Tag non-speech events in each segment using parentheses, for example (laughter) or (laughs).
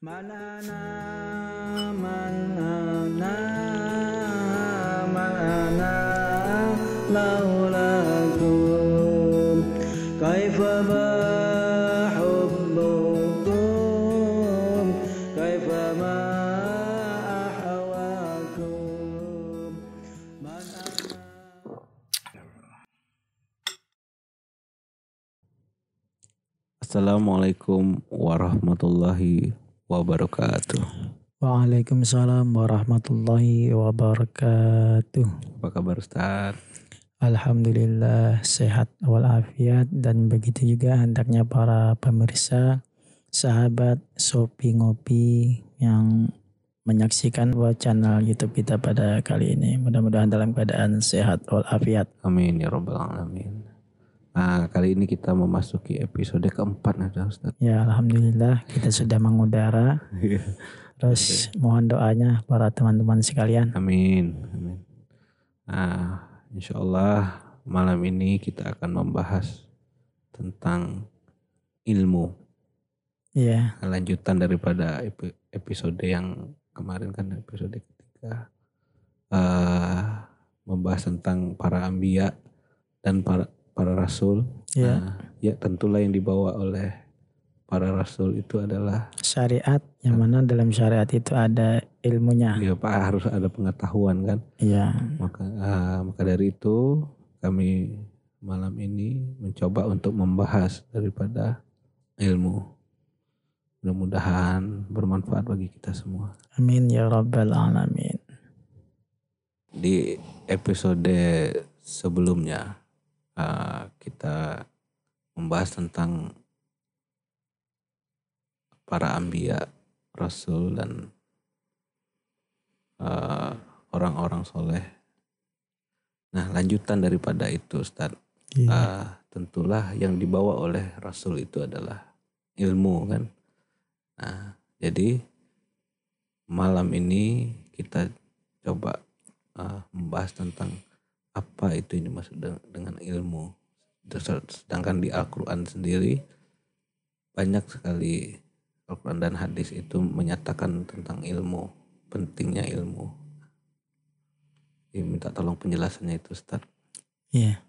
Manana manana manana laulakum kaifa ma hubbukum kaifa ma ahwakum Assalamualaikum warahmatullahi. Waalaikumsalam warahmatullahi wabarakatuh. Apa kabar Ustaz? Alhamdulillah sehat walafiat dan begitu juga hendaknya para pemirsa, sahabat Sopi Ngopi yang menyaksikan buat channel YouTube kita pada kali ini. Mudah-mudahan dalam keadaan sehat walafiat. Amin ya robbal alamin. Nah, kali ini kita memasuki episode keempat nih Ustaz. Ya Alhamdulillah kita sudah mengudara. (laughs) Terus mohon doanya para teman-teman sekalian. Amin. Amin. Nah, insya Allah malam ini kita akan membahas tentang ilmu. Ya, Lanjutan daripada epi- episode yang kemarin kan episode ketiga eh membahas tentang para ambia dan para para rasul. ya. Nah, ya tentulah yang dibawa oleh para rasul itu adalah Syariat yang mana dalam syariat itu ada ilmunya. ya Pak harus ada pengetahuan kan. Ya, Maka ah, maka dari itu kami malam ini mencoba untuk membahas daripada ilmu. Mudah-mudahan bermanfaat bagi kita semua. amin ya rabbal alamin. Di episode sebelumnya ah, kita membahas tentang para ambia, rasul dan ah, orang-orang soleh. Nah lanjutan daripada itu Ustaz. Iya. Ah, tentulah yang dibawa oleh Rasul itu adalah ilmu kan. Nah, jadi malam ini kita coba ah, membahas tentang apa itu yang dimaksud de- dengan ilmu. Sedangkan di Al-Quran sendiri banyak sekali Al-Quran dan hadis itu menyatakan tentang ilmu, pentingnya ilmu. Minta tolong penjelasannya itu Ustaz. Iya.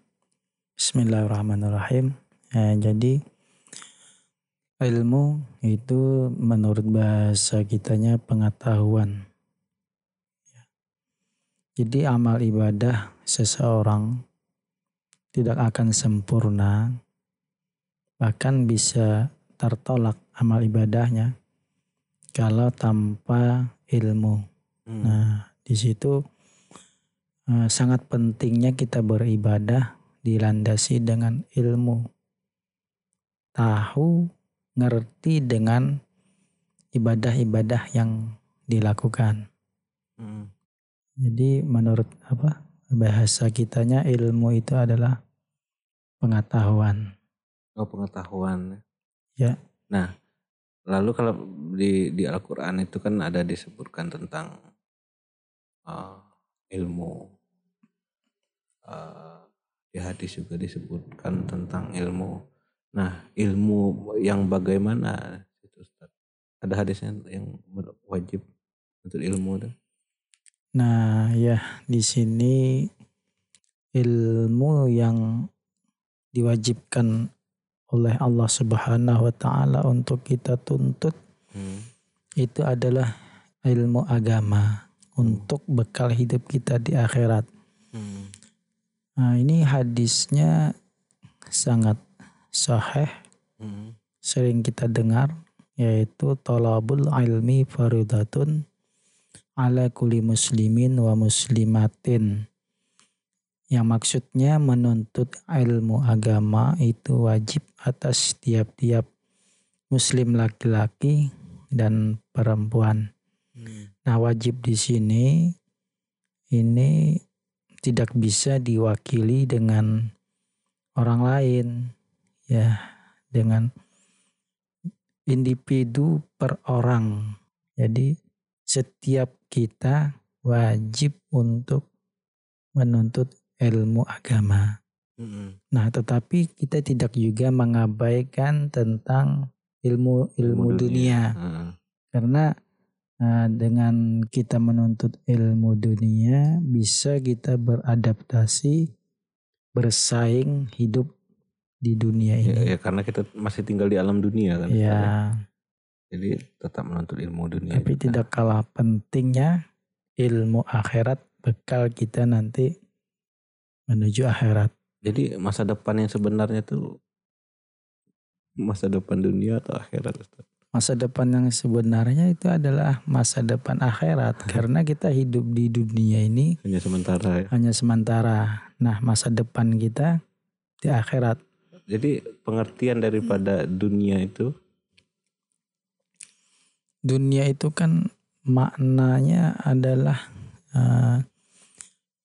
Bismillahirrahmanirrahim. Eh, jadi ilmu itu menurut bahasa kitanya pengetahuan. Jadi amal ibadah seseorang tidak akan sempurna, bahkan bisa tertolak amal ibadahnya kalau tanpa ilmu. Hmm. Nah, di situ eh, sangat pentingnya kita beribadah dilandasi dengan ilmu. Tahu, ngerti dengan ibadah-ibadah yang dilakukan. Hmm. Jadi menurut apa? Bahasa kitanya ilmu itu adalah pengetahuan. Oh pengetahuan. Ya. Nah, lalu kalau di di Al-Qur'an itu kan ada disebutkan tentang uh, ilmu. Uh, di hadis juga disebutkan tentang ilmu. Nah, ilmu yang bagaimana itu Ustaz? Ada hadisnya yang wajib untuk ilmu tuh? Nah, ya di sini ilmu yang diwajibkan oleh Allah Subhanahu wa taala untuk kita tuntut Hmm. itu adalah ilmu agama untuk bekal hidup kita di akhirat. Hmm. Nah, ini hadisnya sangat sahih, Hmm. sering kita dengar yaitu talabul ilmi faridatun ala kulli muslimin wa muslimatin. Yang maksudnya menuntut ilmu agama itu wajib atas tiap-tiap muslim laki-laki dan perempuan. Hmm. Nah, wajib di sini ini tidak bisa diwakili dengan orang lain ya, dengan individu per orang. Jadi setiap kita wajib untuk menuntut ilmu agama. Hmm. Nah, tetapi kita tidak juga mengabaikan tentang ilmu ilmu dunia. Heeh. Karena uh, dengan kita menuntut ilmu dunia bisa kita beradaptasi, bersaing hidup di dunia Ya, ini. ya karena kita masih tinggal di alam dunia kan. Ya, ya. Jadi tetap menuntut ilmu dunia. tapi juga. tidak kalah pentingnya ilmu akhirat bekal kita nanti menuju akhirat. Jadi masa depan yang sebenarnya tuh masa depan dunia atau akhirat? Masa depan yang sebenarnya itu adalah masa depan akhirat (laughs) karena kita hidup di dunia ini Hanya sementara ya. hanya sementara. Nah, masa depan kita di akhirat. Jadi pengertian daripada dunia itu Dunia itu kan maknanya adalah eh,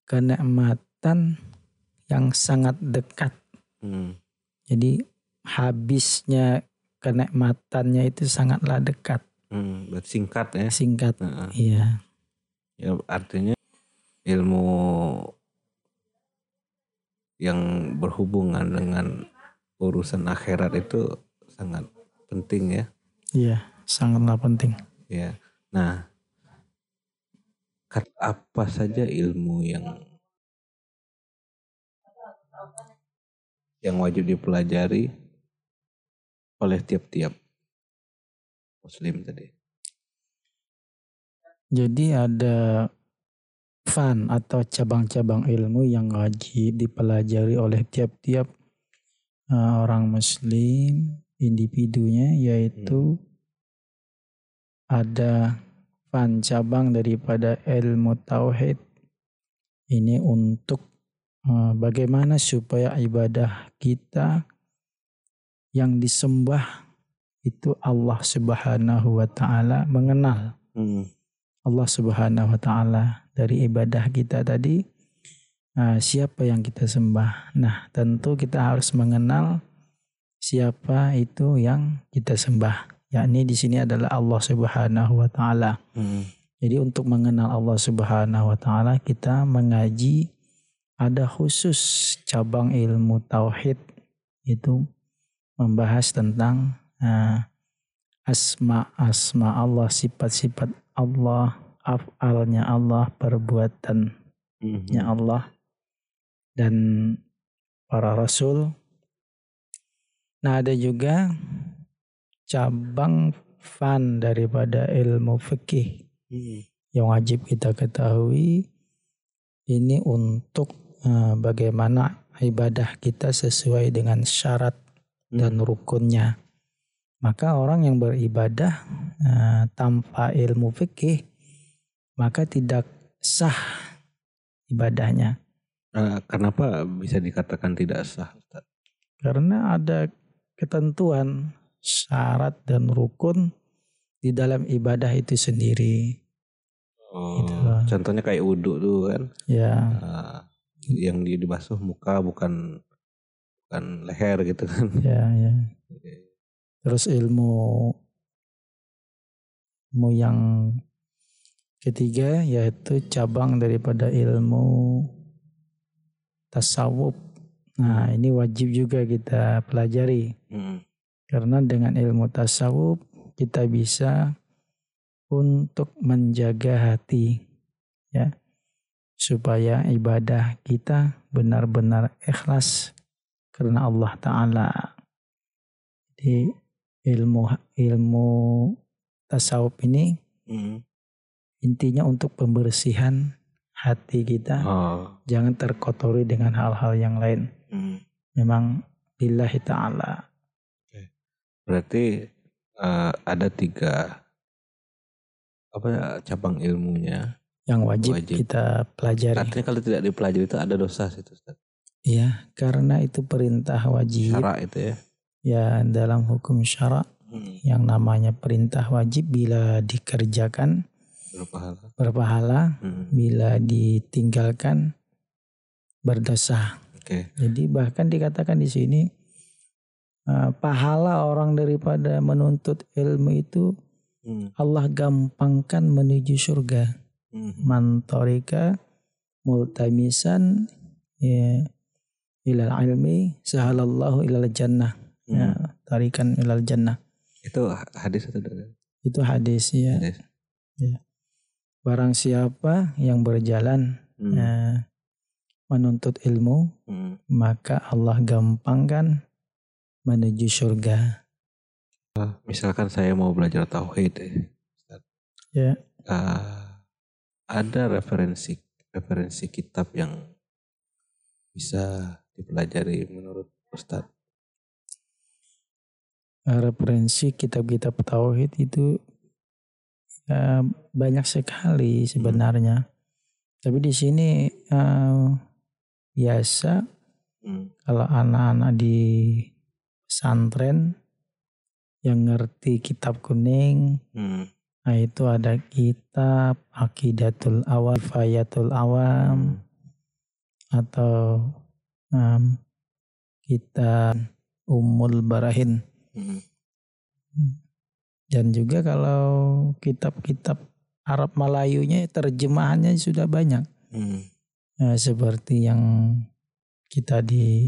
kenikmatan yang sangat dekat. hmm, Jadi habisnya kenikmatannya itu sangatlah dekat, hmm, singkat ya. singkat. Heeh. Iya. Ya artinya ilmu yang berhubungan dengan urusan akhirat itu sangat penting ya. Iya, sangatlah penting. Ya. Nah, apa saja ilmu yang yang wajib dipelajari oleh tiap-tiap muslim tadi? Jadi ada fan atau cabang-cabang ilmu yang wajib dipelajari oleh tiap-tiap eh, orang muslim individunya yaitu ada fan cabang daripada ilmu tauhid ini untuk eh, bagaimana supaya ibadah kita yang disembah itu Allah Subhanahu wa taala mengenal Hmm. Allah Subhanahu wa taala dari ibadah kita tadi uh, siapa yang kita sembah. Nah, tentu kita harus mengenal siapa itu yang kita sembah. Yakni di sini adalah Allah Subhanahu wa taala. Hmm. Jadi untuk mengenal Allah Subhanahu wa taala kita mengaji ada khusus cabang ilmu tauhid itu membahas tentang uh, asma-asma Allah, sifat-sifat Allah, afalnya Allah, perbuatannya Mhm. Allah dan para rasul. Nah, ada juga cabang fan daripada ilmu fikih Hmm. yang wajib kita ketahui ini untuk eh, bagaimana ibadah kita sesuai dengan syarat dan rukunnya. Maka orang yang beribadah eh, tanpa ilmu fikih maka tidak sah ibadahnya Eh, kenapa bisa dikatakan tidak sah? Ustaz? karena ada ketentuan syarat dan rukun di dalam ibadah itu sendiri. Oh, Gitu. contohnya kayak wudhu tuh kan, Ya, Ah, yang di dibasuh muka bukan bukan leher gitu kan. ya, ya. Terus ilmu ilmu yang ketiga yaitu cabang daripada ilmu tasawuf. Nah, ini wajib juga kita pelajari Hmm. Karena dengan ilmu tasawuf kita bisa untuk menjaga hati ya supaya ibadah kita benar-benar ikhlas karena Allah taala. Jadi ilmu ilmu tasawuf ini Hmm. intinya untuk pembersihan hati kita Oh. jangan terkotori dengan hal-hal yang lain. Hmm. Memang lillahi taala. Berarti eh, ada tiga apa ya, cabang ilmunya. yang wajib, Wajib. kita pelajari. Artinya kalau tidak dipelajari itu ada dosa situ Ustaz. Iya, karena itu perintah wajib. Syarak itu ya. Ya, dalam hukum syarak Hmm. yang namanya perintah wajib bila dikerjakan Berpahala. berpahala, Hmm. bila ditinggalkan berdosa. Oke. Jadi bahkan dikatakan di sini eh, pahala orang daripada menuntut ilmu itu Hmm. Allah gampangkan menuju surga. Hmm. mantorika multamisan ya ilal ilmi sahalallahu ilal jannah Hmm. ya tarikan ilal jannah Itu hadis atau dari? Itu hadis ya. Hadis. Barang siapa yang berjalan Hmm. eh, menuntut ilmu, Hmm. maka Allah gampangkan menuju surga. Misalkan saya mau belajar tauhid ya. Eh, ada referensi referensi kitab yang bisa dipelajari menurut Ustadz. Referensi kitab-kitab tauhid itu eh, banyak sekali sebenarnya. Tapi di sini eh, biasa Hmm. kalau anak-anak di pesantren yang ngerti kitab kuning, Hmm. nah itu ada kitab Aqidatul Awam, Fayatul Awam, atau em, kitab Ummul Barahin. Hmm. Dan juga kalau kitab-kitab Arab Melayunya terjemahannya sudah banyak. Hmm. Eh, seperti yang kita di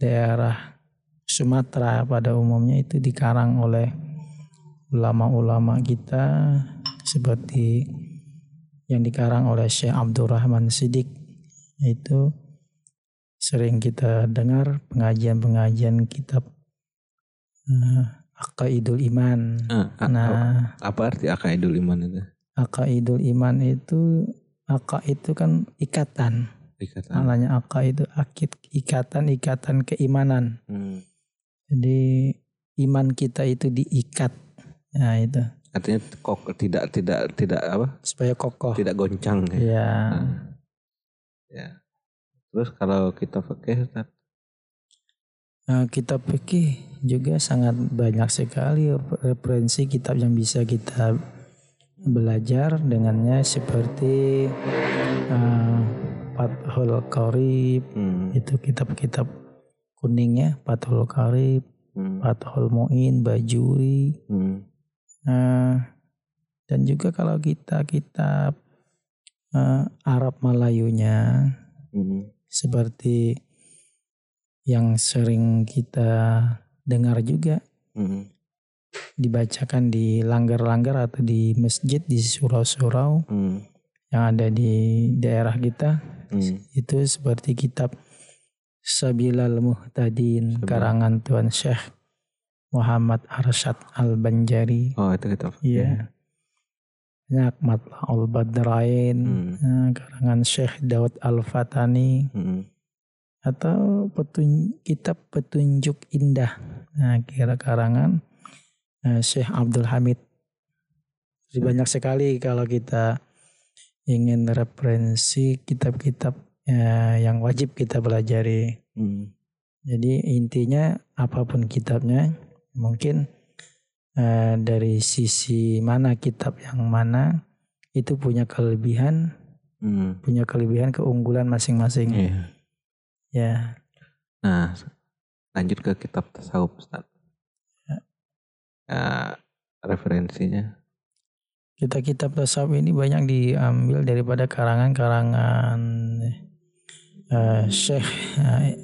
daerah Sumatera pada umumnya itu dikarang oleh ulama-ulama kita seperti yang dikarang oleh Syekh Abdurrahman Sidik itu sering kita dengar pengajian-pengajian kitab eh, Aqaidul Iman. A- Nah, apa arti akaidul iman itu? Aqaidul Iman itu Aqa itu kan ikatan. Ikatan. Namanya Aqa itu akid ikatan ikatan keimanan. Hmm. Jadi iman kita itu diikat. Nah, itu Artinya kok tidak tidak tidak apa? supaya kokoh. Tidak goncang ya. Ya. Nah, ya. Terus kalau kita pakai Nah, kitab fikih juga sangat banyak sekali referensi kitab yang bisa kita belajar dengannya seperti uh, Fathul Qarib hmm. itu kitab-kitab kuningnya Fathul Qarib, Hmm. Fathul Muin, Bajuri, Hmm. Nah, dan juga kalau kita kitab eh, Arab Melayunya Hmm. seperti yang sering kita dengar juga Hmm. dibacakan di langgar-langgar atau di masjid di surau-surau Hmm. yang ada di daerah kita Hmm. itu seperti kitab Sabilal Muhtadin Sabil. karangan Tuan Syekh Muhammad Arsyad Al-Banjari Oh itu kita. Iya. Banyak Matla'ul Badrain, Hmm. eh, karangan Syekh Daud Al-Fatani, Hmm. atau petun, kitab Petunjuk Indah. Nah, kira karangan eh, Syekh Abdul Hamid. Jadi banyak sekali kalau kita ingin referensi kitab-kitab eh, yang wajib kita pelajari. Hmm. Jadi intinya apa pun kitabnya mungkin eh, dari sisi mana kitab yang mana itu punya kelebihan, Hmm. punya kelebihan keunggulan masing-masing. Iya. Ya, Nah, lanjut ke kitab tasawuf Ustaz. Ya. Ah, referensinya. kita kitab tasawuf ini banyak diambil daripada karangan-karangan eh, Syekh eh,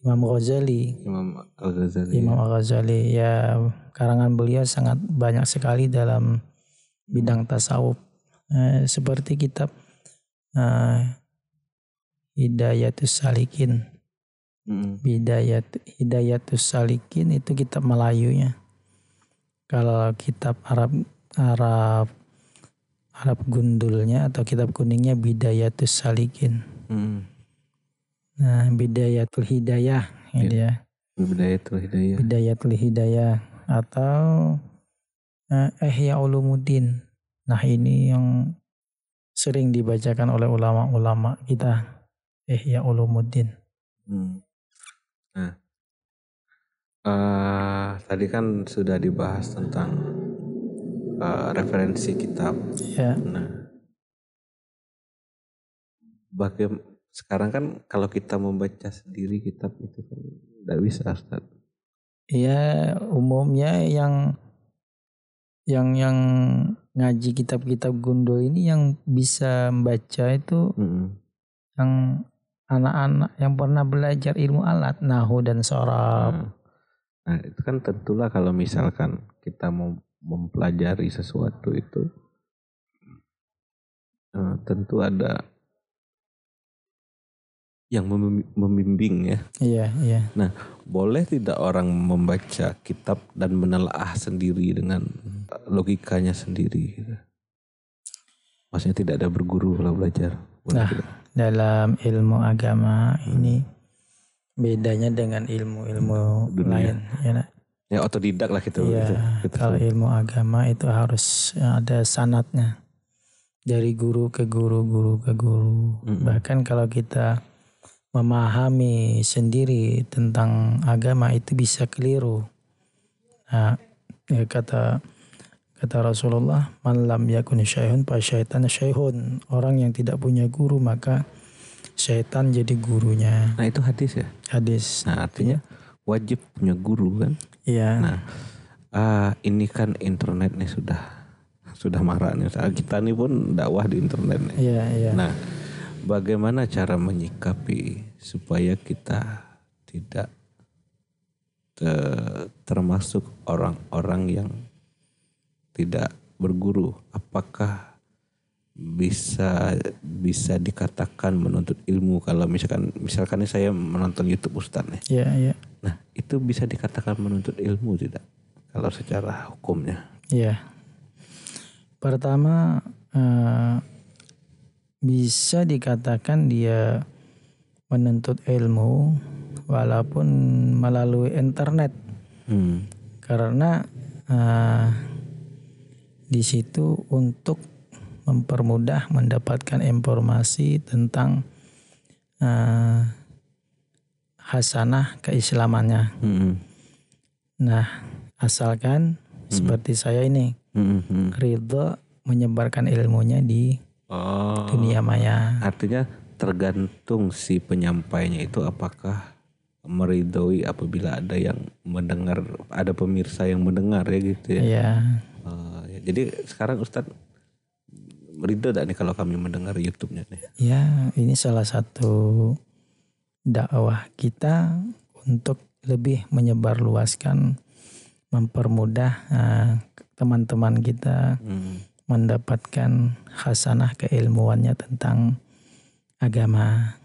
Imam Ghazali. Imam Al-Ghazali. Imam Al-Ghazali ya karangan beliau sangat banyak sekali dalam bidang tasawuf Eh, seperti kitab eh, Hidayatus Salikin Hmm. Hidayat Hidayatus Salikin itu kitab Melayunya kalau kitab Arab Arab Arab gundulnya atau kitab kuningnya Bidayatus Salikin Hmm. Nah Bidayatul Hidayah ini ya Bidayatul Hidayah. Bidayatul Hidayah atau eh, Ihya Ulumuddin. Nah ini yang sering dibacakan oleh ulama-ulama kita. Ihya Ulumuddin. Hmm. Nah, eh, tadi kan sudah dibahas tentang eh, referensi kitab. Ya, Nah, bagaimana sekarang kan kalau kita membaca sendiri kitab itu kan tidak bisa Ustaz. ya umumnya yang yang yang ngaji kitab-kitab gundul ini yang bisa membaca itu Hmm. yang anak-anak yang pernah belajar ilmu alat, nahu dan sorab. Nah, nah, itu kan tentulah kalau misalkan kita mau mempelajari sesuatu itu uh, tentu ada yang membimbing ya. Iya, iya. Nah, boleh tidak orang membaca kitab dan menelaah sendiri dengan logikanya sendiri? Maksudnya tidak ada berguru kalau belajar. Boleh nah, tidak? dalam ilmu agama ini bedanya dengan ilmu-ilmu lain, ya. Nak? Ya otodidak lah gitu. Iya. Gitu, gitu. Kalau ilmu agama itu harus ada sanatnya dari guru ke guru, guru ke guru. Mm -hmm. Bahkan kalau kita memahami sendiri tentang agama itu bisa keliru. Nah, ya kata kata Rasulullah, "Man lam yakun syaihun fa syaitan syaihun." Orang yang tidak punya guru maka syaitan jadi gurunya. Nah, itu hadis ya? Hadis. Nah, artinya wajib punya guru kan? Iya. Nah, uh, ini kan internet nih sudah sudah marah nih. Kita nih pun dakwah di internet nih. Iya, iya. Nah, bagaimana cara menyikapi supaya kita tidak te, termasuk orang-orang yang tidak berguru apakah bisa bisa dikatakan menuntut ilmu kalau misalkan misalkan saya menonton YouTube Ustaz nih. Iya, iya. Nah, itu bisa dikatakan menuntut ilmu tidak kalau secara hukumnya? Iya. Pertama uh, bisa dikatakan dia menuntut ilmu walaupun melalui internet hmm. karena uh, di situ untuk mempermudah mendapatkan informasi tentang uh, hasanah keislamannya. Hmm. Nah, asalkan hmm. seperti saya ini hmm. ridho menyebarkan ilmunya di Oh. Dunia maya. Artinya tergantung si penyampainya itu apakah meridhoi apabila ada yang mendengar, ada pemirsa yang mendengar ya gitu ya. Iya. Uh, ya. Jadi sekarang Ustadz ridho tak nih kalau kami mendengar YouTube-nya nih? Ya, ini salah satu dakwah kita untuk lebih menyebarluaskan, mempermudah uh, teman-teman kita. Hmm mendapatkan khasanah keilmuannya tentang agama.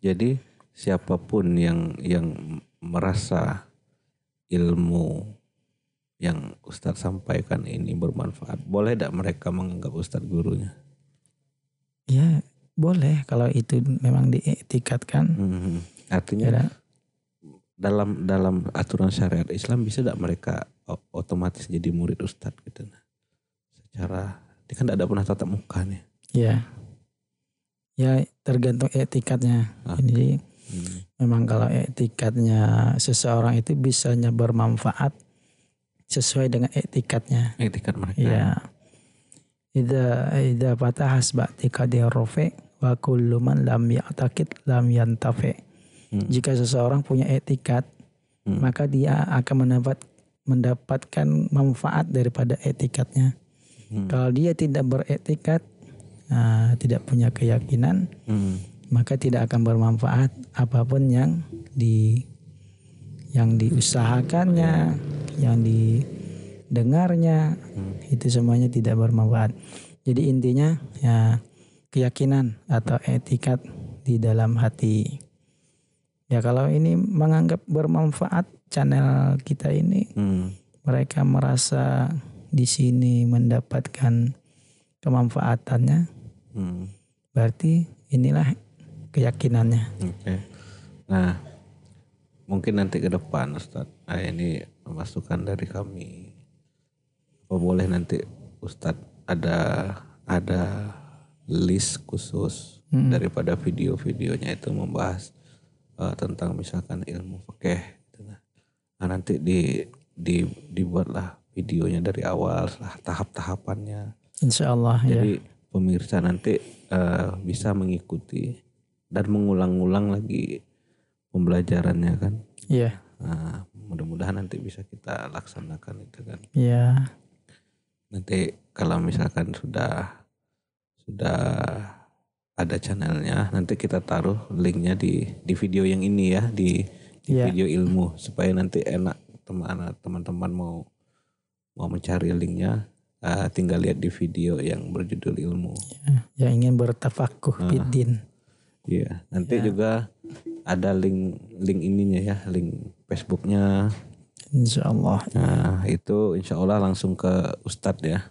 Jadi siapa pun yang yang merasa ilmu yang Ustadz sampaikan ini bermanfaat, boleh tidak mereka menganggap Ustadz gurunya? Ya boleh kalau itu memang dietikatkan. Hmm, artinya ya, dalam dalam aturan syariat Islam bisa tidak mereka otomatis jadi murid Ustadz gitu? Cara dia kan tidak pernah tatap muka nih. Ya. Ya tergantung etikatnya. Ah. Jadi hmm. memang kalau etikatnya seseorang itu bisanya bermanfaat sesuai dengan etikatnya. Etikat mereka. Ya. Ida ida patah hasbati qadir rofe wa kullu man lam ya'taqid lam yantafe. Hmm. Jika seseorang punya etikat, hmm. maka dia akan mendapat mendapatkan manfaat daripada etikatnya. Hmm. Kalau dia tidak beretikat, uh, tidak punya keyakinan, hmm. maka tidak akan bermanfaat apa pun yang di yang diusahakannya, yang didengarnya, hmm. itu semuanya tidak bermanfaat. Jadi intinya ya keyakinan atau etikat di dalam hati. Ya kalau ini menganggap bermanfaat channel kita ini, hmm. mereka merasa di sini mendapatkan kemanfaatannya, hmm. berarti inilah keyakinannya. Oke. Okay. Nah, mungkin nanti ke depan Ustadz, nah, ini masukan dari kami. Apa boleh nanti Ustadz ada ada list khusus hmm. daripada video-videonya itu membahas uh, tentang misalkan ilmu fikih. Gitu. Nah, nanti di di dibuatlah videonya dari awal lah tahap-tahapannya. Insya Allah ya. Jadi ya. pemirsa nanti uh, bisa mengikuti dan mengulang-ulang lagi pembelajarannya kan. Iya. Nah, mudah-mudahan nanti bisa kita laksanakan itu kan. Iya. Nanti kalau misalkan sudah sudah ada channelnya, nanti kita taruh linknya di di video yang ini ya di, di ya. video ilmu supaya nanti enak teman teman-teman mau mau mencari linknya uh, tinggal lihat di video yang berjudul ilmu. Ya, yang ingin bertafakuh Ah. bidin. Iya, nanti Ya. juga ada link link ininya ya, link Facebooknya. Insya Allah. Nah itu insya Allah langsung ke Ustadz ya.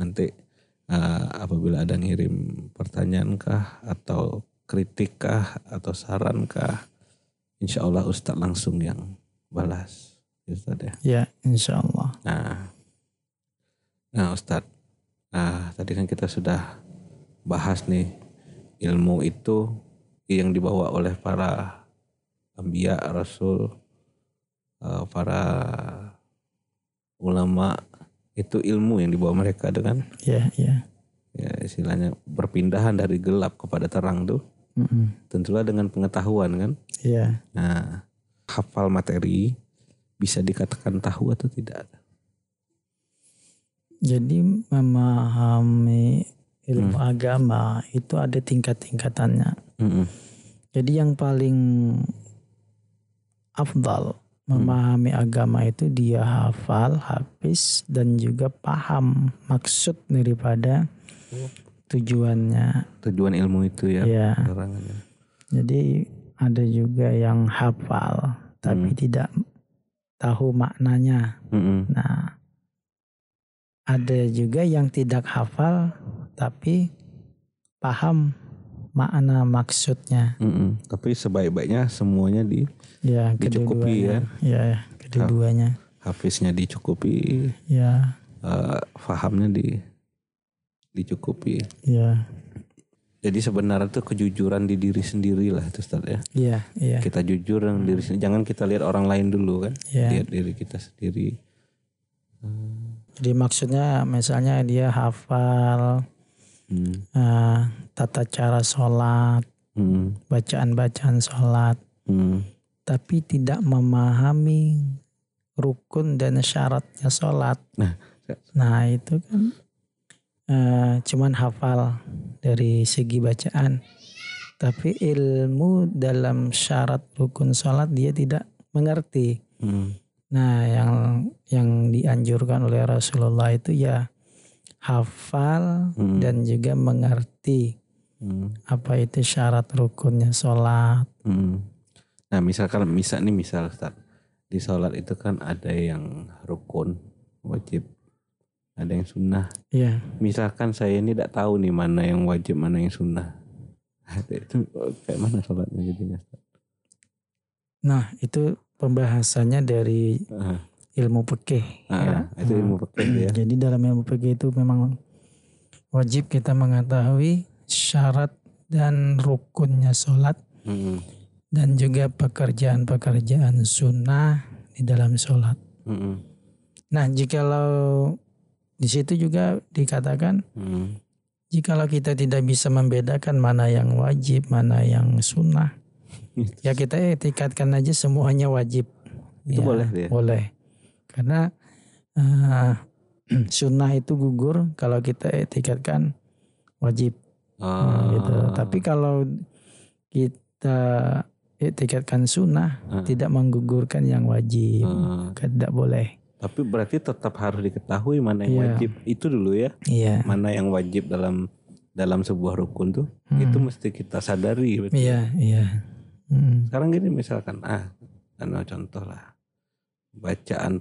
Nanti uh, apabila ada ngirim pertanyaan kah atau kritik kah atau saran kah, insya Allah Ustadz langsung yang balas. Ya, Ustadz ya. Ya, insya Allah. Nah, nah Ustadz, nah tadi kan kita sudah bahas nih ilmu itu yang dibawa oleh para ambia, rasul, eh, para ulama itu ilmu yang dibawa mereka itu kan? Ya, ya. ya istilahnya berpindahan dari gelap kepada terang tuh. Mm-mm. tentulah dengan pengetahuan kan? Ya, nah hafal materi bisa dikatakan tahu atau tidak jadi memahami ilmu agama itu ada tingkat-tingkatannya. Mm-mm. Jadi yang paling afdal memahami agama itu dia hafal, habis dan juga paham maksud daripada tujuannya. tujuan ilmu itu ya Ya. penerangannya. Jadi ada juga yang hafal tapi Hmm. tidak tahu maknanya. Mm-mm. Nah, ada juga yang tidak hafal tapi paham makna maksudnya. Mm-mm. Tapi sebaik-baiknya semuanya di Ya, Dicukupi kedua-duanya. Ya, kedua-duanya. hafiznya dicukupi, Ya, eh, fahamnya di dicukupi. ya, Jadi sebenarnya itu kejujuran di diri sendiri lah itu Ustaz ya. ya, ya, Kita jujur dengan diri sendiri. Jangan kita lihat orang lain dulu kan. ya. Lihat diri kita sendiri. Jadi maksudnya misalnya dia hafal Hmm. eh, tata cara sholat, Hmm. bacaan-bacaan sholat, Hmm. tapi tidak memahami rukun dan syaratnya sholat. Nah, Nah itu kan eh, cuman hafal dari segi bacaan, tapi ilmu dalam syarat rukun sholat dia tidak mengerti. Hmm. Nah yang yang dianjurkan oleh Rasulullah itu ya hafal Hmm. dan juga mengerti Hmm. apa itu syarat rukunnya sholat. Hmm. Nah misalkan misal nih misal Ustaz di sholat itu kan ada yang rukun wajib, ada yang sunnah. Ya, Misalkan saya ini tidak tahu nih mana yang wajib mana yang sunnah. (laughs) itu kayak mana sholatnya jadinya? Ustaz? nah itu pembahasannya dari Ah, ilmu fikih. ah, ya. itu ilmu fikih ya. Jadi dalam ilmu fikih itu memang wajib kita mengetahui syarat dan rukunnya sholat Hmm, dan juga pekerjaan-pekerjaan sunnah di dalam sholat. hmm, Nah, jikalau di situ juga dikatakan hmm, jikalau kita tidak bisa membedakan mana yang wajib, mana yang sunnah, ya kita etikatkan aja semuanya wajib. Itu Ya, boleh dia? Boleh. Karena eh, (clears throat) sunnah itu gugur kalau kita etikatkan wajib. Nah, gitu. Ah, Tapi kalau kita etikatkan sunnah Ah. tidak menggugurkan yang wajib. ah. Maka Tidak boleh. tapi berarti tetap harus diketahui mana yang Iya. wajib itu dulu ya. Iya. Mana yang wajib dalam dalam sebuah rukun tuh Hmm. itu mesti kita sadari. Iya, iya. Hmm. Sekarang gini misalkan ah anu contoh lah bacaan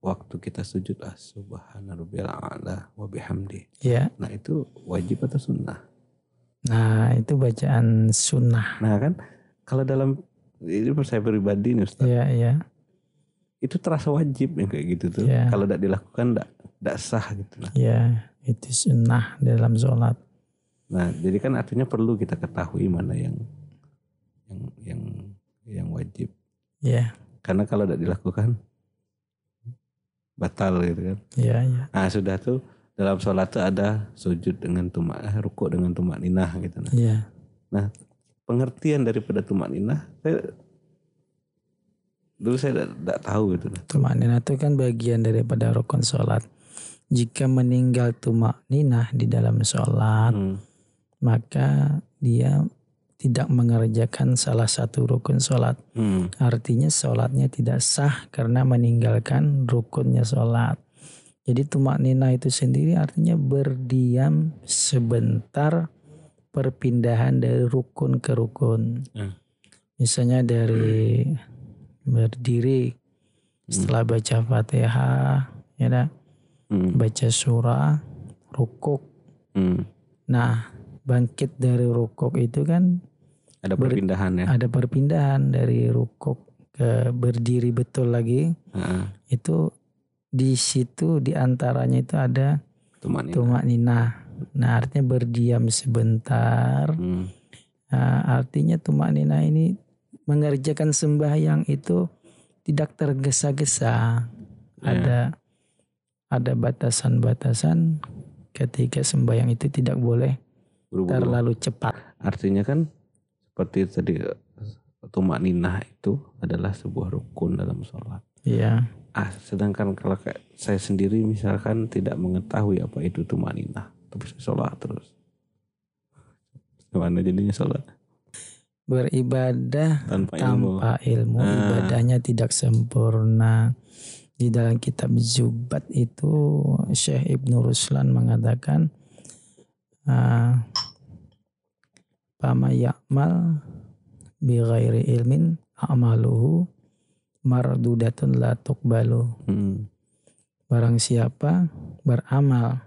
waktu kita sujud ah subhana rabbiyal a'la wa bihamdi. Iya. Nah itu wajib atau sunnah? Nah, itu bacaan sunnah. Nah kan kalau dalam ini saya pribadi nih Ustaz, Iya, iya. itu terasa wajib yang kayak gitu tuh. Iya. Kalau tidak dilakukan tidak tidak sah gitu nah. Iya, itu sunnah dalam sholat. Nah, jadi kan artinya perlu kita ketahui mana yang yang yang yang wajib. Iya, Karena kalau tidak dilakukan batal gitu kan. iya, iya. Nah, sudah tuh dalam sholat tuh ada sujud dengan tumak eh, rukuk dengan tumak ninah gitu nah. Iya. Pengertian daripada tumak ninah saya dulu saya tidak tahu gitu nah. Tumak ninah itu kan bagian daripada rukun sholat. Jika meninggal tumak ninah di dalam sholat, Hmm. maka dia tidak mengerjakan salah satu rukun sholat. Hmm. Artinya sholatnya tidak sah karena meninggalkan rukunnya sholat. Jadi tumak nina itu sendiri artinya berdiam sebentar perpindahan dari rukun ke rukun. Hmm. Misalnya dari berdiri setelah baca fatihah, ya Hmm. baca surah, rukuk. Hmm. Nah bangkit dari rukuk itu kan Ada Ber- perpindahan ya. ada perpindahan dari rukuk ke berdiri betul lagi. Heeh. Itu di situ di antaranya itu ada Tumak nina. tumak nina. Nah artinya berdiam sebentar. Hmm. Nah, artinya tumak nina ini mengerjakan sembahyang itu tidak tergesa-gesa. Ya. Ada ada batasan-batasan ketika sembahyang itu tidak boleh Buru-buru. terlalu cepat. Artinya kan seperti tadi tumak ninah itu adalah sebuah rukun dalam sholat. Iya. Ah, sedangkan kalau kayak saya sendiri misalkan tidak mengetahui apa itu tumak ninah, tapi saya sholat terus. Gimana jadinya sholat Beribadah tanpa ilmu? tanpa ilmu Ah. ibadahnya tidak sempurna. Di dalam kitab Zubat itu Syekh Ibnu Ruslan mengatakan ah, Pama ya'mal bi ghairi ilmin a'maluhu mardudatun la tuqbalu. Hmm. Barang siapa beramal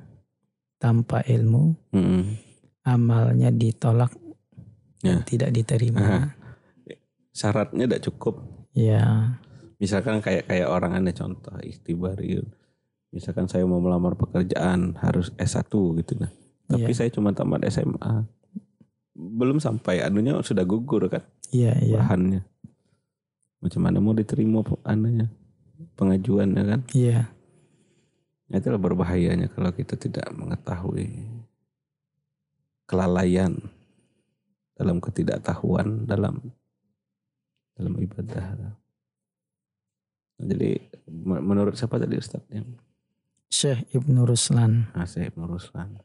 tanpa ilmu, Hmm. amalnya ditolak dan Ya. tidak diterima. Syaratnya tidak cukup. Ya, Misalkan kayak kayak orang ada contoh ikhtibariyun. Misalkan saya mau melamar pekerjaan harus S1 gitu nah. Tapi Iya. saya cuma tamat SMA. Belum sampai anunya sudah gugur kan iya, iya. bahannya. Macam mana mau diterima anunya pengajuannya kan? Iya, Nah, Itulah berbahayanya kalau kita tidak mengetahui kelalaian dalam ketidaktahuan dalam dalam ibadah. Nah, jadi me- menurut siapa tadi Ustaz yang Syekh Ibnu Ruslan. Asy Ibnu Ruslan?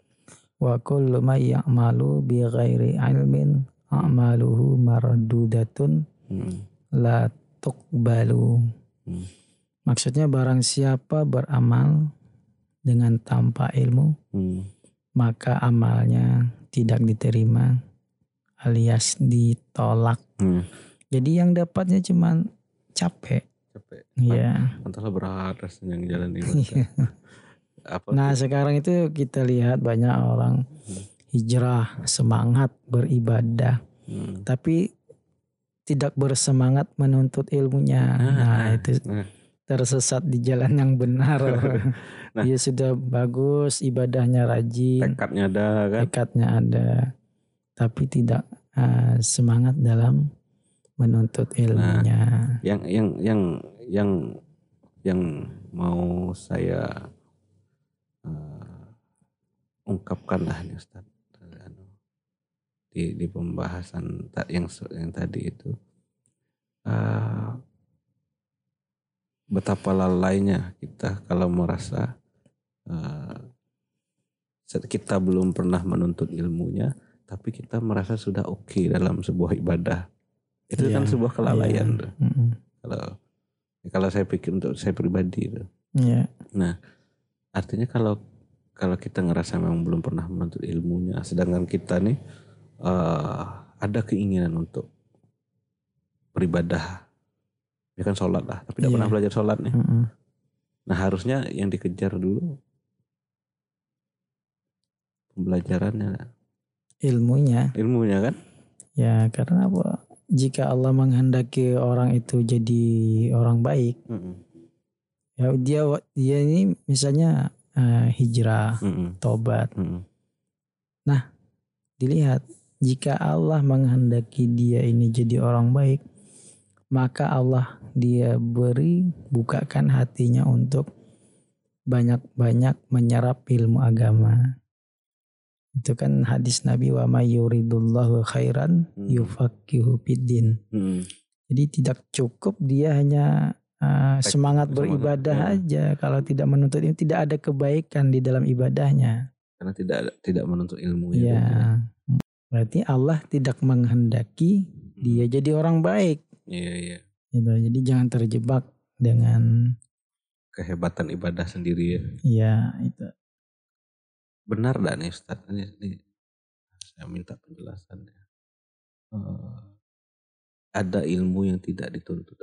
Wa kullu may ya'malu bi ghairi ilmin a'maluhu mardudatun Hmm. la tuqbalu. Hmm. Maksudnya barang siapa beramal dengan tanpa ilmu, Hmm. maka amalnya tidak diterima alias ditolak. Hmm. Jadi yang dapatnya cuma capek. Capek. Iya. Entahlah berat rasanya jalan (laughs) ibadah. Apa Nah tuh? sekarang itu kita lihat banyak orang hijrah semangat beribadah Hmm. tapi tidak bersemangat menuntut ilmunya. Nah itu Nah, tersesat di jalan yang benar. (laughs) Nah. Dia sudah bagus ibadahnya rajin, tekadnya ada kan? tekadnya ada, tapi tidak ah, semangat dalam menuntut Nah. ilmunya. yang yang yang yang yang mau saya eh, ungkapkan lah nih Ustaz Anu, di di pembahasan yang yang tadi itu eh, betapa lalainya kita kalau merasa set- kita belum pernah menuntut ilmunya tapi kita merasa sudah oke dalam sebuah ibadah itu kan Iya, sebuah kelalaian iya. tuh Mm-mm. kalau kalau saya pikir untuk saya pribadi itu Iya. Artinya kalau kalau kita ngerasa memang belum pernah menuntut ilmunya sedangkan kita nih eh, ada keinginan untuk beribadah ya kan sholat lah tapi tidak Iya. pernah belajar sholat nih Mm-mm. nah harusnya yang dikejar dulu pembelajarannya Ilmunya ilmunya kan Ya karena apa? Jika Allah menghendaki orang itu jadi orang baik, Mm-mm. Ya dia dia ini misalnya eh, hijrah, Mm-mm. tobat, Mm-mm. dilihat jika Allah menghendaki dia ini jadi orang baik, maka Allah dia beri bukakan hatinya untuk banyak-banyak menyerap ilmu agama. Itu kan hadis Nabi wa may yuridullahu khairan Hmm. yufaqihu fiddin. Mm-mm. Jadi tidak cukup dia hanya uh, Tek- semangat beribadah ya. aja kalau tidak menuntut ini tidak ada kebaikan di dalam ibadahnya. karena tidak tidak menuntut ilmu Ya. ya Berarti Allah tidak menghendaki dia jadi orang baik. iya iya Gitu. Jadi jangan terjebak dengan kehebatan ibadah sendiri ya. Iya, itu. Benar dah nih Ustaz? Ini, ini saya minta penjelasannya. Eh, ada ilmu yang tidak dituntut.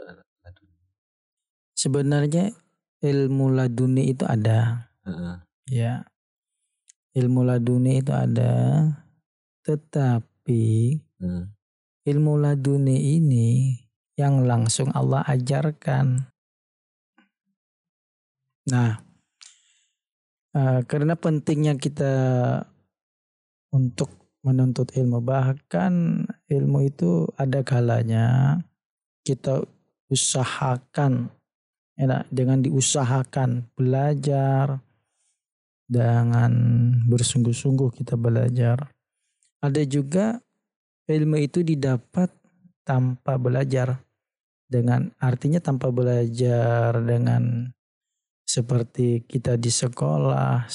Sebenarnya ilmu laduni itu ada. Heeh. Ya. Ilmu laduni itu ada. Tetapi Heeh. ilmu laduni ini yang langsung Allah ajarkan. Nah, eh, karena pentingnya kita untuk menuntut ilmu, bahkan ilmu itu ada kalanya kita usahakan, ya, dengan diusahakan belajar, dengan bersungguh-sungguh kita belajar. Ada juga ilmu itu didapat tanpa belajar dengan artinya tanpa belajar dengan seperti kita di sekolah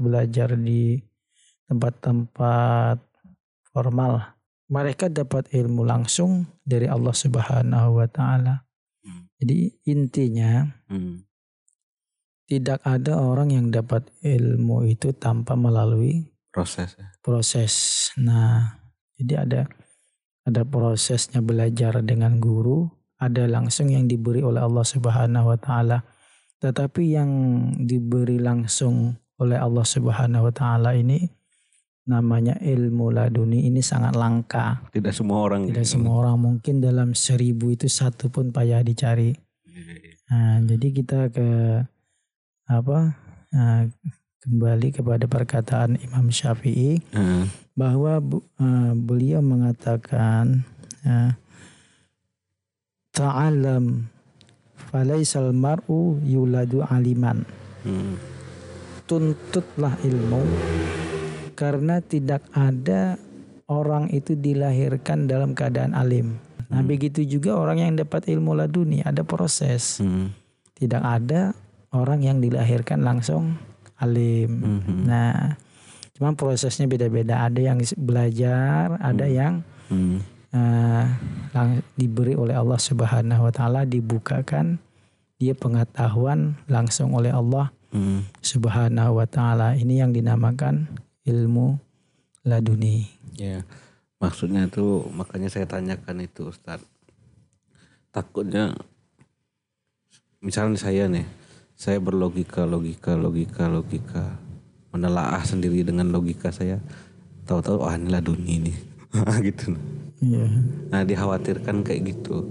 belajar di tempat-tempat formal mereka dapat ilmu langsung dari Allah Subhanahu wa taala. Jadi intinya Hmm. tidak ada orang yang dapat ilmu itu tanpa melalui Proses ya. proses nah jadi ada ada prosesnya belajar dengan guru, ada langsung yang diberi oleh Allah Subhanahu wa taala. Tetapi yang diberi langsung oleh Allah Subhanahu wa taala ini namanya ilmu laduni ini sangat langka. Tidak semua orang. Tidak semua orang mungkin dalam seribu itu satu pun payah dicari. Nah, jadi kita ke apa? Nah, kembali kepada perkataan Imam Syafi'i Heeh. bahwa bu- eh, beliau mengatakan eh, ta'alam falaisal mar'u yuladu aliman Hmm. tuntutlah ilmu karena tidak ada orang itu dilahirkan dalam keadaan alim nah Hmm. begitu juga orang yang dapat ilmu laduni ada proses Hmm. tidak ada orang yang dilahirkan langsung alim Mhm. Nah, cuman prosesnya beda-beda. Ada yang belajar, ada yang Hmm. lang- diberi oleh Allah Subhanahu wa taala dibukakan dia pengetahuan langsung oleh Allah Hmm. Subhanahu wa taala. Ini yang dinamakan ilmu laduni. Ya, maksudnya itu makanya saya tanyakan itu Ustaz. Takutnya misalnya saya nih, saya berlogika, logika, logika, logika, menelaah sendiri dengan logika saya, tahu-tahu ah inilah dunia ini, (laughs) gitu. Iya. Nah dikhawatirkan kayak gitu.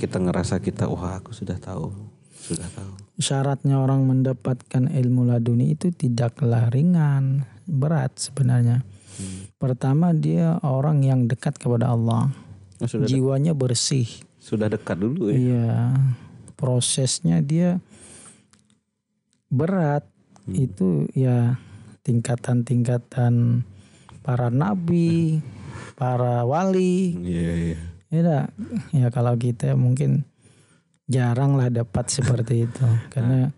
Kita ngerasa kita, wah aku sudah tahu, sudah tahu. Syaratnya orang mendapatkan ilmu laduni itu tidaklah ringan, berat sebenarnya. Hmm. Pertama dia orang yang dekat kepada Allah. Oh, sudah Jiwanya bersih. sudah dekat dulu ya. Iya, prosesnya dia berat. Hmm. Itu ya tingkatan-tingkatan para nabi, para wali. Iya iya. Ya, ya kalau kita mungkin jarang lah dapat seperti itu, (laughs) karena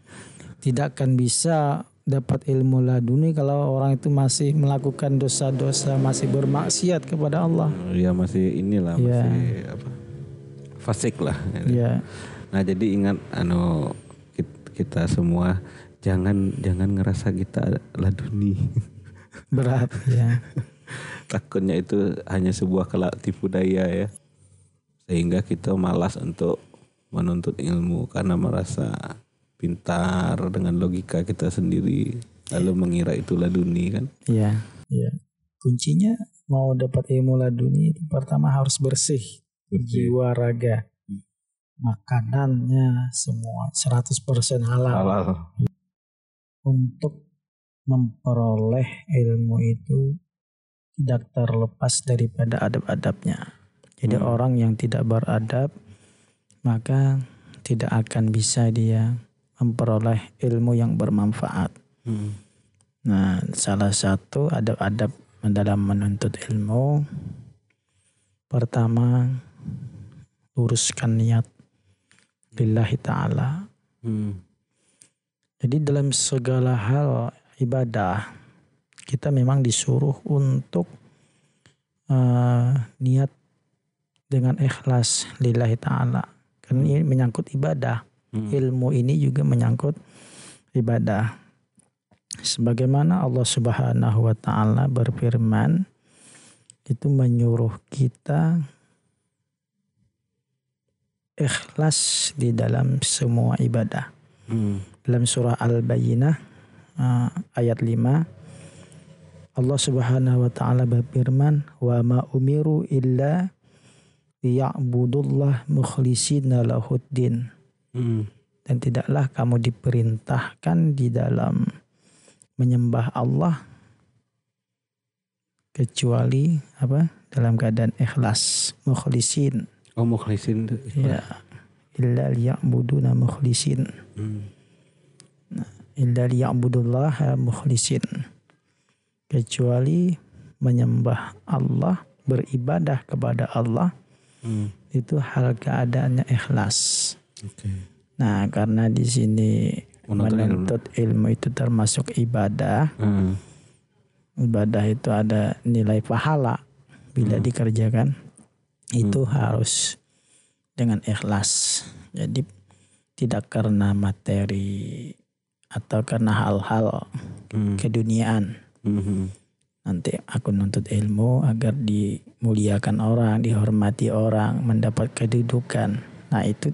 tidak akan bisa dapat ilmu laduni kalau orang itu masih melakukan dosa-dosa, masih bermaksiat kepada Allah. Ya masih inilah Iya. masih apa? Fasik lah. Ya, Nah jadi ingat anu kit- kita semua jangan jangan ngerasa kita laduni. (laughs) berat ya. (laughs) Takutnya itu hanya sebuah kelak tipu daya ya. Sehingga kita malas untuk menuntut ilmu karena merasa pintar dengan logika kita sendiri lalu mengira itu laduni kan. Iya, iya. Kuncinya mau dapat ilmu laduni itu pertama harus bersih, jiwa raga. Makanannya semua 100% halal. Halal. Untuk memperoleh ilmu itu tidak terlepas daripada adab-adabnya. Jadi Hmm. orang yang tidak beradab maka tidak akan bisa dia memperoleh ilmu yang bermanfaat. Hmm. Nah, salah satu adab-adab dalam menuntut ilmu pertama luruskan niat lillahi taala. Hmm. Jadi dalam segala hal ibadah kita memang disuruh untuk eh, niat dengan ikhlas lillahi taala. Karena ini menyangkut ibadah. Hmm. ilmu ini juga menyangkut ibadah. Sebagaimana Allah Subhanahu wa taala berfirman itu menyuruh kita ikhlas di dalam semua ibadah. Hmm. Dalam surah Al-Bayyinah uh, ayat 5 Allah Subhanahu wa taala berfirman wa ma umiru illa liya'budullah mukhlishina lahuddin. Hmm. dan tidaklah kamu diperintahkan di dalam menyembah Allah kecuali apa? Dalam keadaan ikhlas mukhlisin. Oh mukhlisin ya. Illa liya'buduna mukhlisin. Hmm. illa liya'budullah mukhlisin. Kecuali menyembah Allah beribadah kepada Allah Hmm. itu hal keadaannya ikhlas Oke. nah karena di sini Menuntut ilmu. menuntut ilmu itu termasuk ibadah Hmm. ibadah itu ada nilai pahala bila Hmm. dikerjakan itu harus dengan ikhlas jadi tidak karena materi atau karena hal-hal Hmm. keduniaan Hmm. Nanti aku nuntut ilmu agar dimuliakan orang dihormati orang mendapat kedudukan nah itu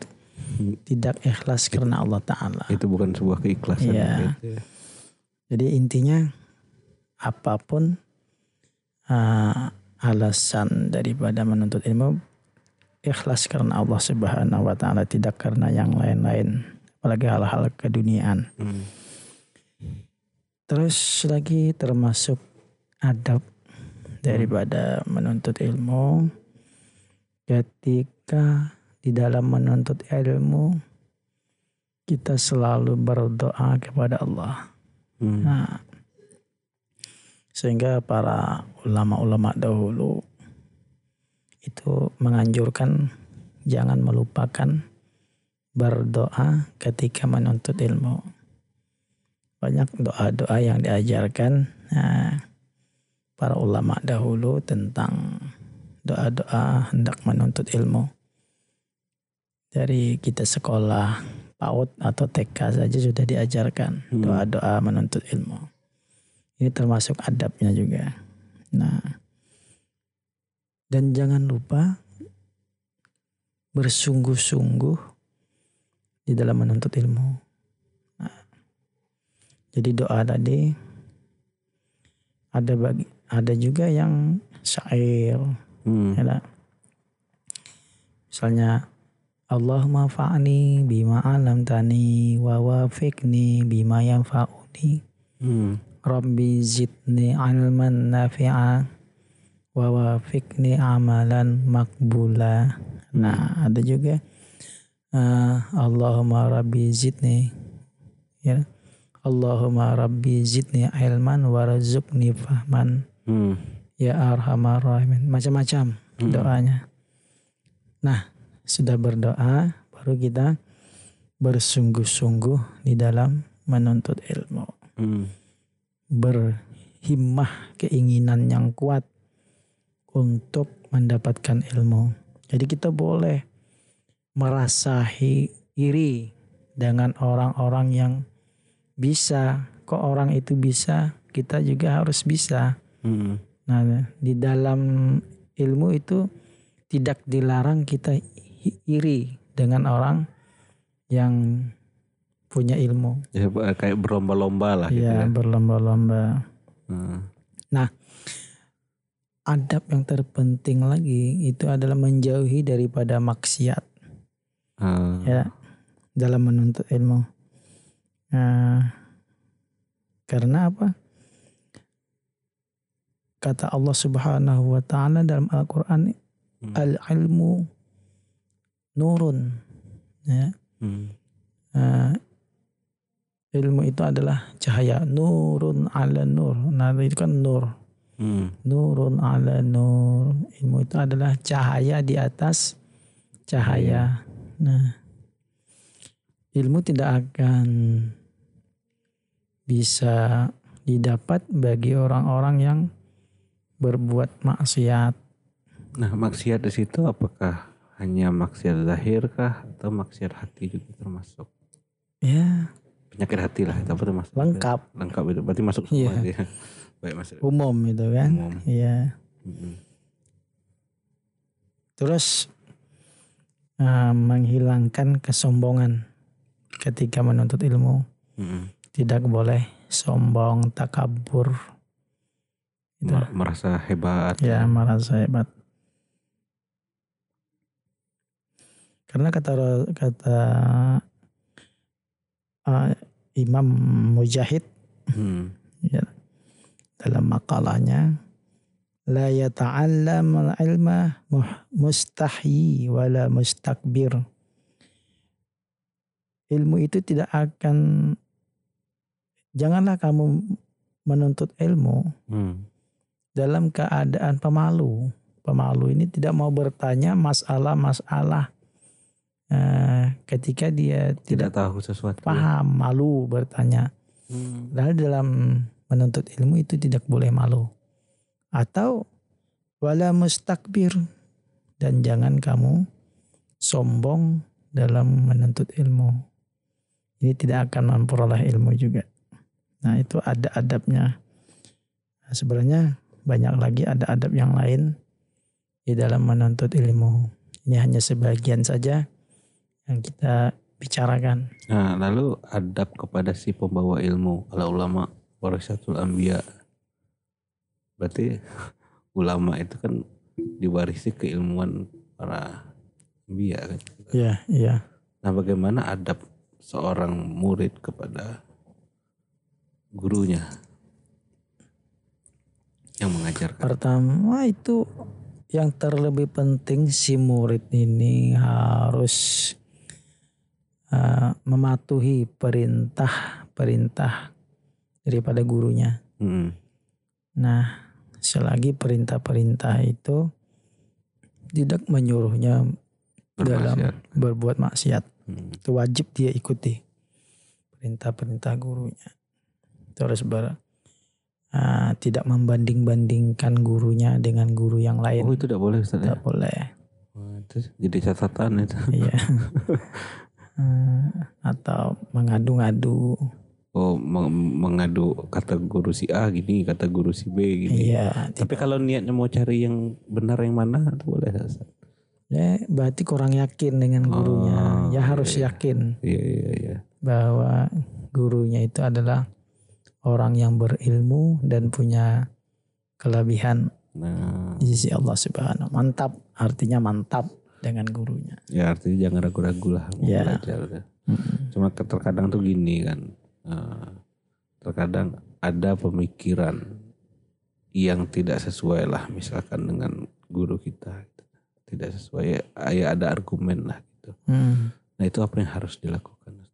tidak ikhlas karena Allah Ta'ala Itu bukan sebuah keikhlasan. Iya. gitu ya. Jadi intinya apa pun uh, alasan daripada menuntut ilmu ikhlas karena Allah Subhanahu wa taala tidak karena yang lain-lain apalagi hal-hal keduniaan. Hmm. Terus lagi termasuk adab daripada menuntut ilmu ketika di dalam menuntut ilmu kita selalu berdoa kepada Allah. Hmm. Nah, sehingga para ulama-ulama dahulu itu menganjurkan jangan melupakan berdoa ketika menuntut ilmu. Banyak doa-doa yang diajarkan nah, para ulama dahulu tentang doa-doa hendak menuntut ilmu. Dari kita sekolah PAUD atau TK saja sudah diajarkan Hmm. doa-doa menuntut ilmu. Ini termasuk adabnya juga. Nah, dan jangan lupa bersungguh-sungguh di dalam menuntut ilmu. Nah, jadi doa tadi ada bagi ada juga yang syair, Hmm. ya. Misalnya Allahumma fa'ni bima alam tani wa wafiqni bima yanfa'uni Hmm. Rabbi zidni ilman nafi'a wa wafiqni amalan makbula. Nah, ada juga eh, Allahumma rabbi zidni ya. Allahumma rabbi zidni ilman warzuqni fahman Hmm. ya arhamar rahimin. Macam-macam Hmm. doanya. Nah, sudah berdoa baru kita bersungguh-sungguh di dalam menuntut ilmu. Hmm. berhimmah keinginan yang kuat untuk mendapatkan ilmu. Jadi kita boleh merasa iri dengan orang-orang yang bisa. Kok orang itu bisa, kita juga harus bisa. Hmm. Nah, di dalam ilmu itu tidak dilarang kita iri dengan orang yang punya ilmu. Ya, kayak berlomba-lomba lah gitu Ya, ya. berlomba-lomba. Hmm. adab yang terpenting lagi itu adalah menjauhi daripada maksiat Ah. ya dalam menuntut ilmu. Nah, karena apa? Kata Allah Subhanahu wa taala dalam Al-Qur'an Hmm. al-ilmu nurun ya. Hmm. Nah, ilmu itu adalah cahaya nurun ala nur. Nah, itu kan nur. Hmm. Nurun ala nur. Ilmu itu adalah cahaya di atas cahaya. Nah, ilmu tidak akan bisa didapat bagi orang-orang yang berbuat maksiat. Nah, maksiat di situ apakah hanya maksiat zahir kah atau maksiat hati juga termasuk? Ya Penyakit hati lah, itu apa termasuk? lengkap Lengkap itu, berarti masuk semua Iya. dia. (laughs) Baik Mas. umum itu kan. Umum. Iya. Terus eh, menghilangkan kesombongan ketika menuntut ilmu. Mm-mm. Tidak boleh sombong, takabur. Itu. Mer- Merasa hebat. Ya merasa hebat. Karena kata kata eh, Imam Mujahid Hmm. ya, dalam makalahnya la yata'allam al-ilma mustahyi wala mustakbir. Ilmu itu tidak akan janganlah kamu menuntut ilmu Hmm. Dalam keadaan pemalu. Pemalu ini tidak mau bertanya masalah-masalah eh, ketika dia Tidak tidak tahu sesuatu. paham, malu bertanya. Hmm. Padahal dalam menuntut ilmu itu tidak boleh malu. Atau wala mustakbir dan jangan kamu sombong dalam menuntut ilmu. Ini tidak akan memperoleh ilmu juga. Nah itu ada adabnya. Nah, sebenarnya banyak lagi ada adab yang lain di dalam menuntut ilmu. Ini hanya sebagian saja yang kita bicarakan. Nah, lalu adab kepada si pembawa ilmu, ala ulama warisatul anbiya. Berarti (laughs) ulama itu kan diwarisi keilmuan para anbiya kan. Iya, iya. Nah, bagaimana adab seorang murid kepada gurunya yang mengajarkan? Pertama itu yang terlebih penting si murid ini harus uh, mematuhi perintah-perintah daripada gurunya. Hmm. Nah, selagi perintah-perintah itu tidak menyuruhnya dalam Bermaksiat. berbuat maksiat, Hmm. itu wajib dia ikuti perintah-perintah gurunya. Terus ber, uh, tidak membanding-bandingkan gurunya dengan guru yang lain. Oh, itu tidak boleh Ustaz ya? Tidak boleh. Wah, itu jadi catatan itu. Iya. Eh, (laughs) atau mengadu-ngadu. Oh, meng- mengadu kata guru si A gini, kata guru si B gini. Iya. Tapi kalau niatnya mau cari yang benar yang mana itu boleh Ustaz. Ya, berarti kurang yakin dengan gurunya. Oh, ya harus iya, iya. yakin Iya iya iya. bahwa gurunya itu adalah orang yang berilmu dan punya kelebihan Nah, di sisi Allah Subhanahu. Mantap, artinya mantap dengan gurunya. ya artinya jangan ragu-ragu lah mau Iya. belajar. udah. Mm. Cuma terkadang tuh gini kan. eh, terkadang ada pemikiran yang tidak sesuai lah misalkan dengan guru kita. gitu. Tidak sesuai ya, ya ada argumen lah gitu. Mm. Nah itu apa yang harus dilakukan?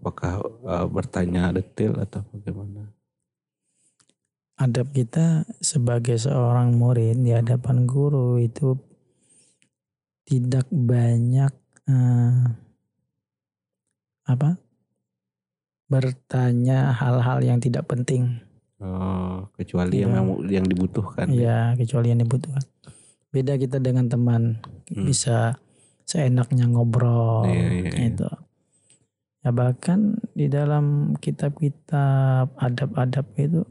Apakah eh, bertanya detail atau bagaimana? Adab kita sebagai seorang murid di hadapan guru itu tidak banyak eh, apa bertanya hal-hal yang tidak penting Oh, kecuali yang Iya. memang yang dibutuhkan. ya kecuali yang dibutuhkan beda kita dengan teman Hmm. bisa seenaknya ngobrol Iya, iya, iya. itu ya bahkan di dalam kitab-kitab adab-adab itu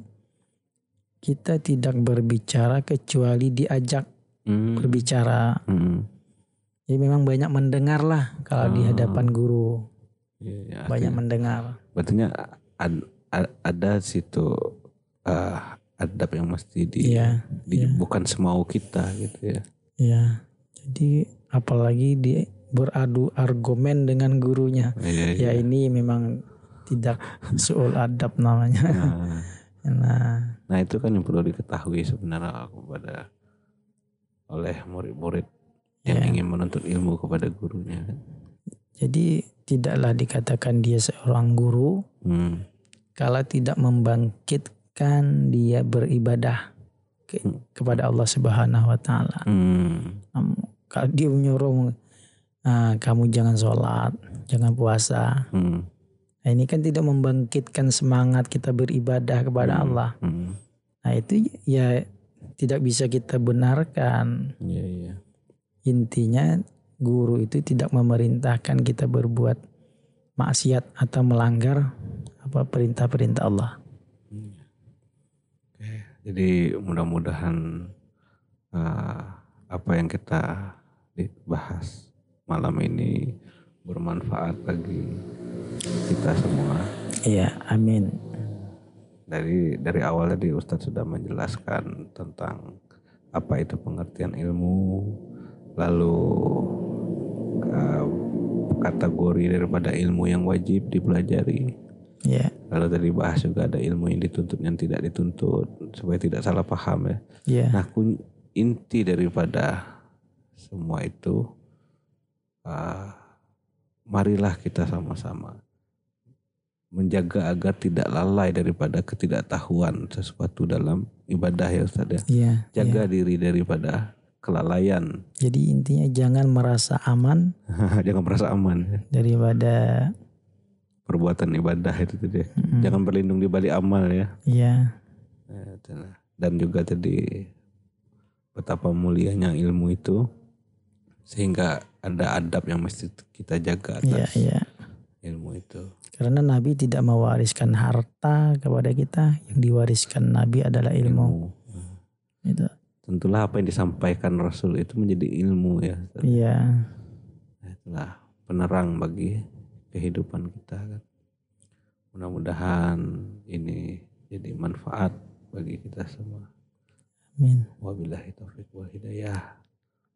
kita tidak berbicara kecuali diajak Hmm. berbicara Hmm. jadi memang banyak mendengar lah kalau di Ah. hadapan guru Iya, iya. banyak Artinya- mendengar Berarti ad- ad- ada situ eh, adab yang mesti di, iya di- iya. bukan semau kita gitu ya. iya jadi apalagi di beradu argumen dengan gurunya Iya, ya iya. ini memang tidak (laughs) suul adab namanya Nah, nah nah itu kan yang perlu diketahui sebenarnya kepada oleh murid-murid yang Ya. ingin menuntut ilmu kepada gurunya. kan. jadi tidaklah dikatakan dia seorang guru Hmm. kalau tidak membangkitkan dia beribadah ke- Hmm. kepada Allah Subhanahu wa taala. Hmm. Kalau dia menyuruh "Ah, kamu jangan sholat, jangan puasa. Hmm. Nah, ini kan tidak membangkitkan semangat kita beribadah kepada Hmm. Allah. Hmm. Nah, itu ya tidak bisa kita benarkan. Iya, iya. intinya guru itu tidak memerintahkan kita berbuat maksiat atau melanggar apa perintah-perintah Allah. Oke, jadi mudah-mudahan uh, apa yang kita bahas malam ini bermanfaat bagi kita semua. Iya, amin. Dari dari awal tadi Ustadz sudah menjelaskan tentang apa itu pengertian ilmu, lalu uh, kategori daripada ilmu yang wajib dipelajari. Iya. Lalu tadi bahas juga ada ilmu yang dituntut yang tidak dituntut supaya tidak salah paham ya. Iya. Nah inti daripada semua itu uh, marilah kita sama-sama menjaga agar tidak lalai daripada ketidaktahuan sesuatu dalam ibadah ya Ustaz ya. Iya. Jaga iya. diri daripada kelalaian. Jadi intinya jangan merasa aman. (laughs) jangan merasa aman ya. Daripada perbuatan ibadah itu tadi. Mm. Jangan berlindung di balik amal ya. Iya. Ya, Dan juga tadi betapa mulianya ilmu itu sehingga ada adab yang mesti kita jaga atas yeah, yeah. ilmu itu. Karena Nabi tidak mewariskan harta kepada kita, yang diwariskan Nabi adalah ilmu. ilmu. Itu. Tentulah apa yang disampaikan Rasul itu menjadi ilmu ya. Iya. Nah, itulah penerang bagi kehidupan kita kan. Mudah-mudahan ini jadi manfaat bagi kita semua. Amin. Wabillahi taufiq wal hidayah.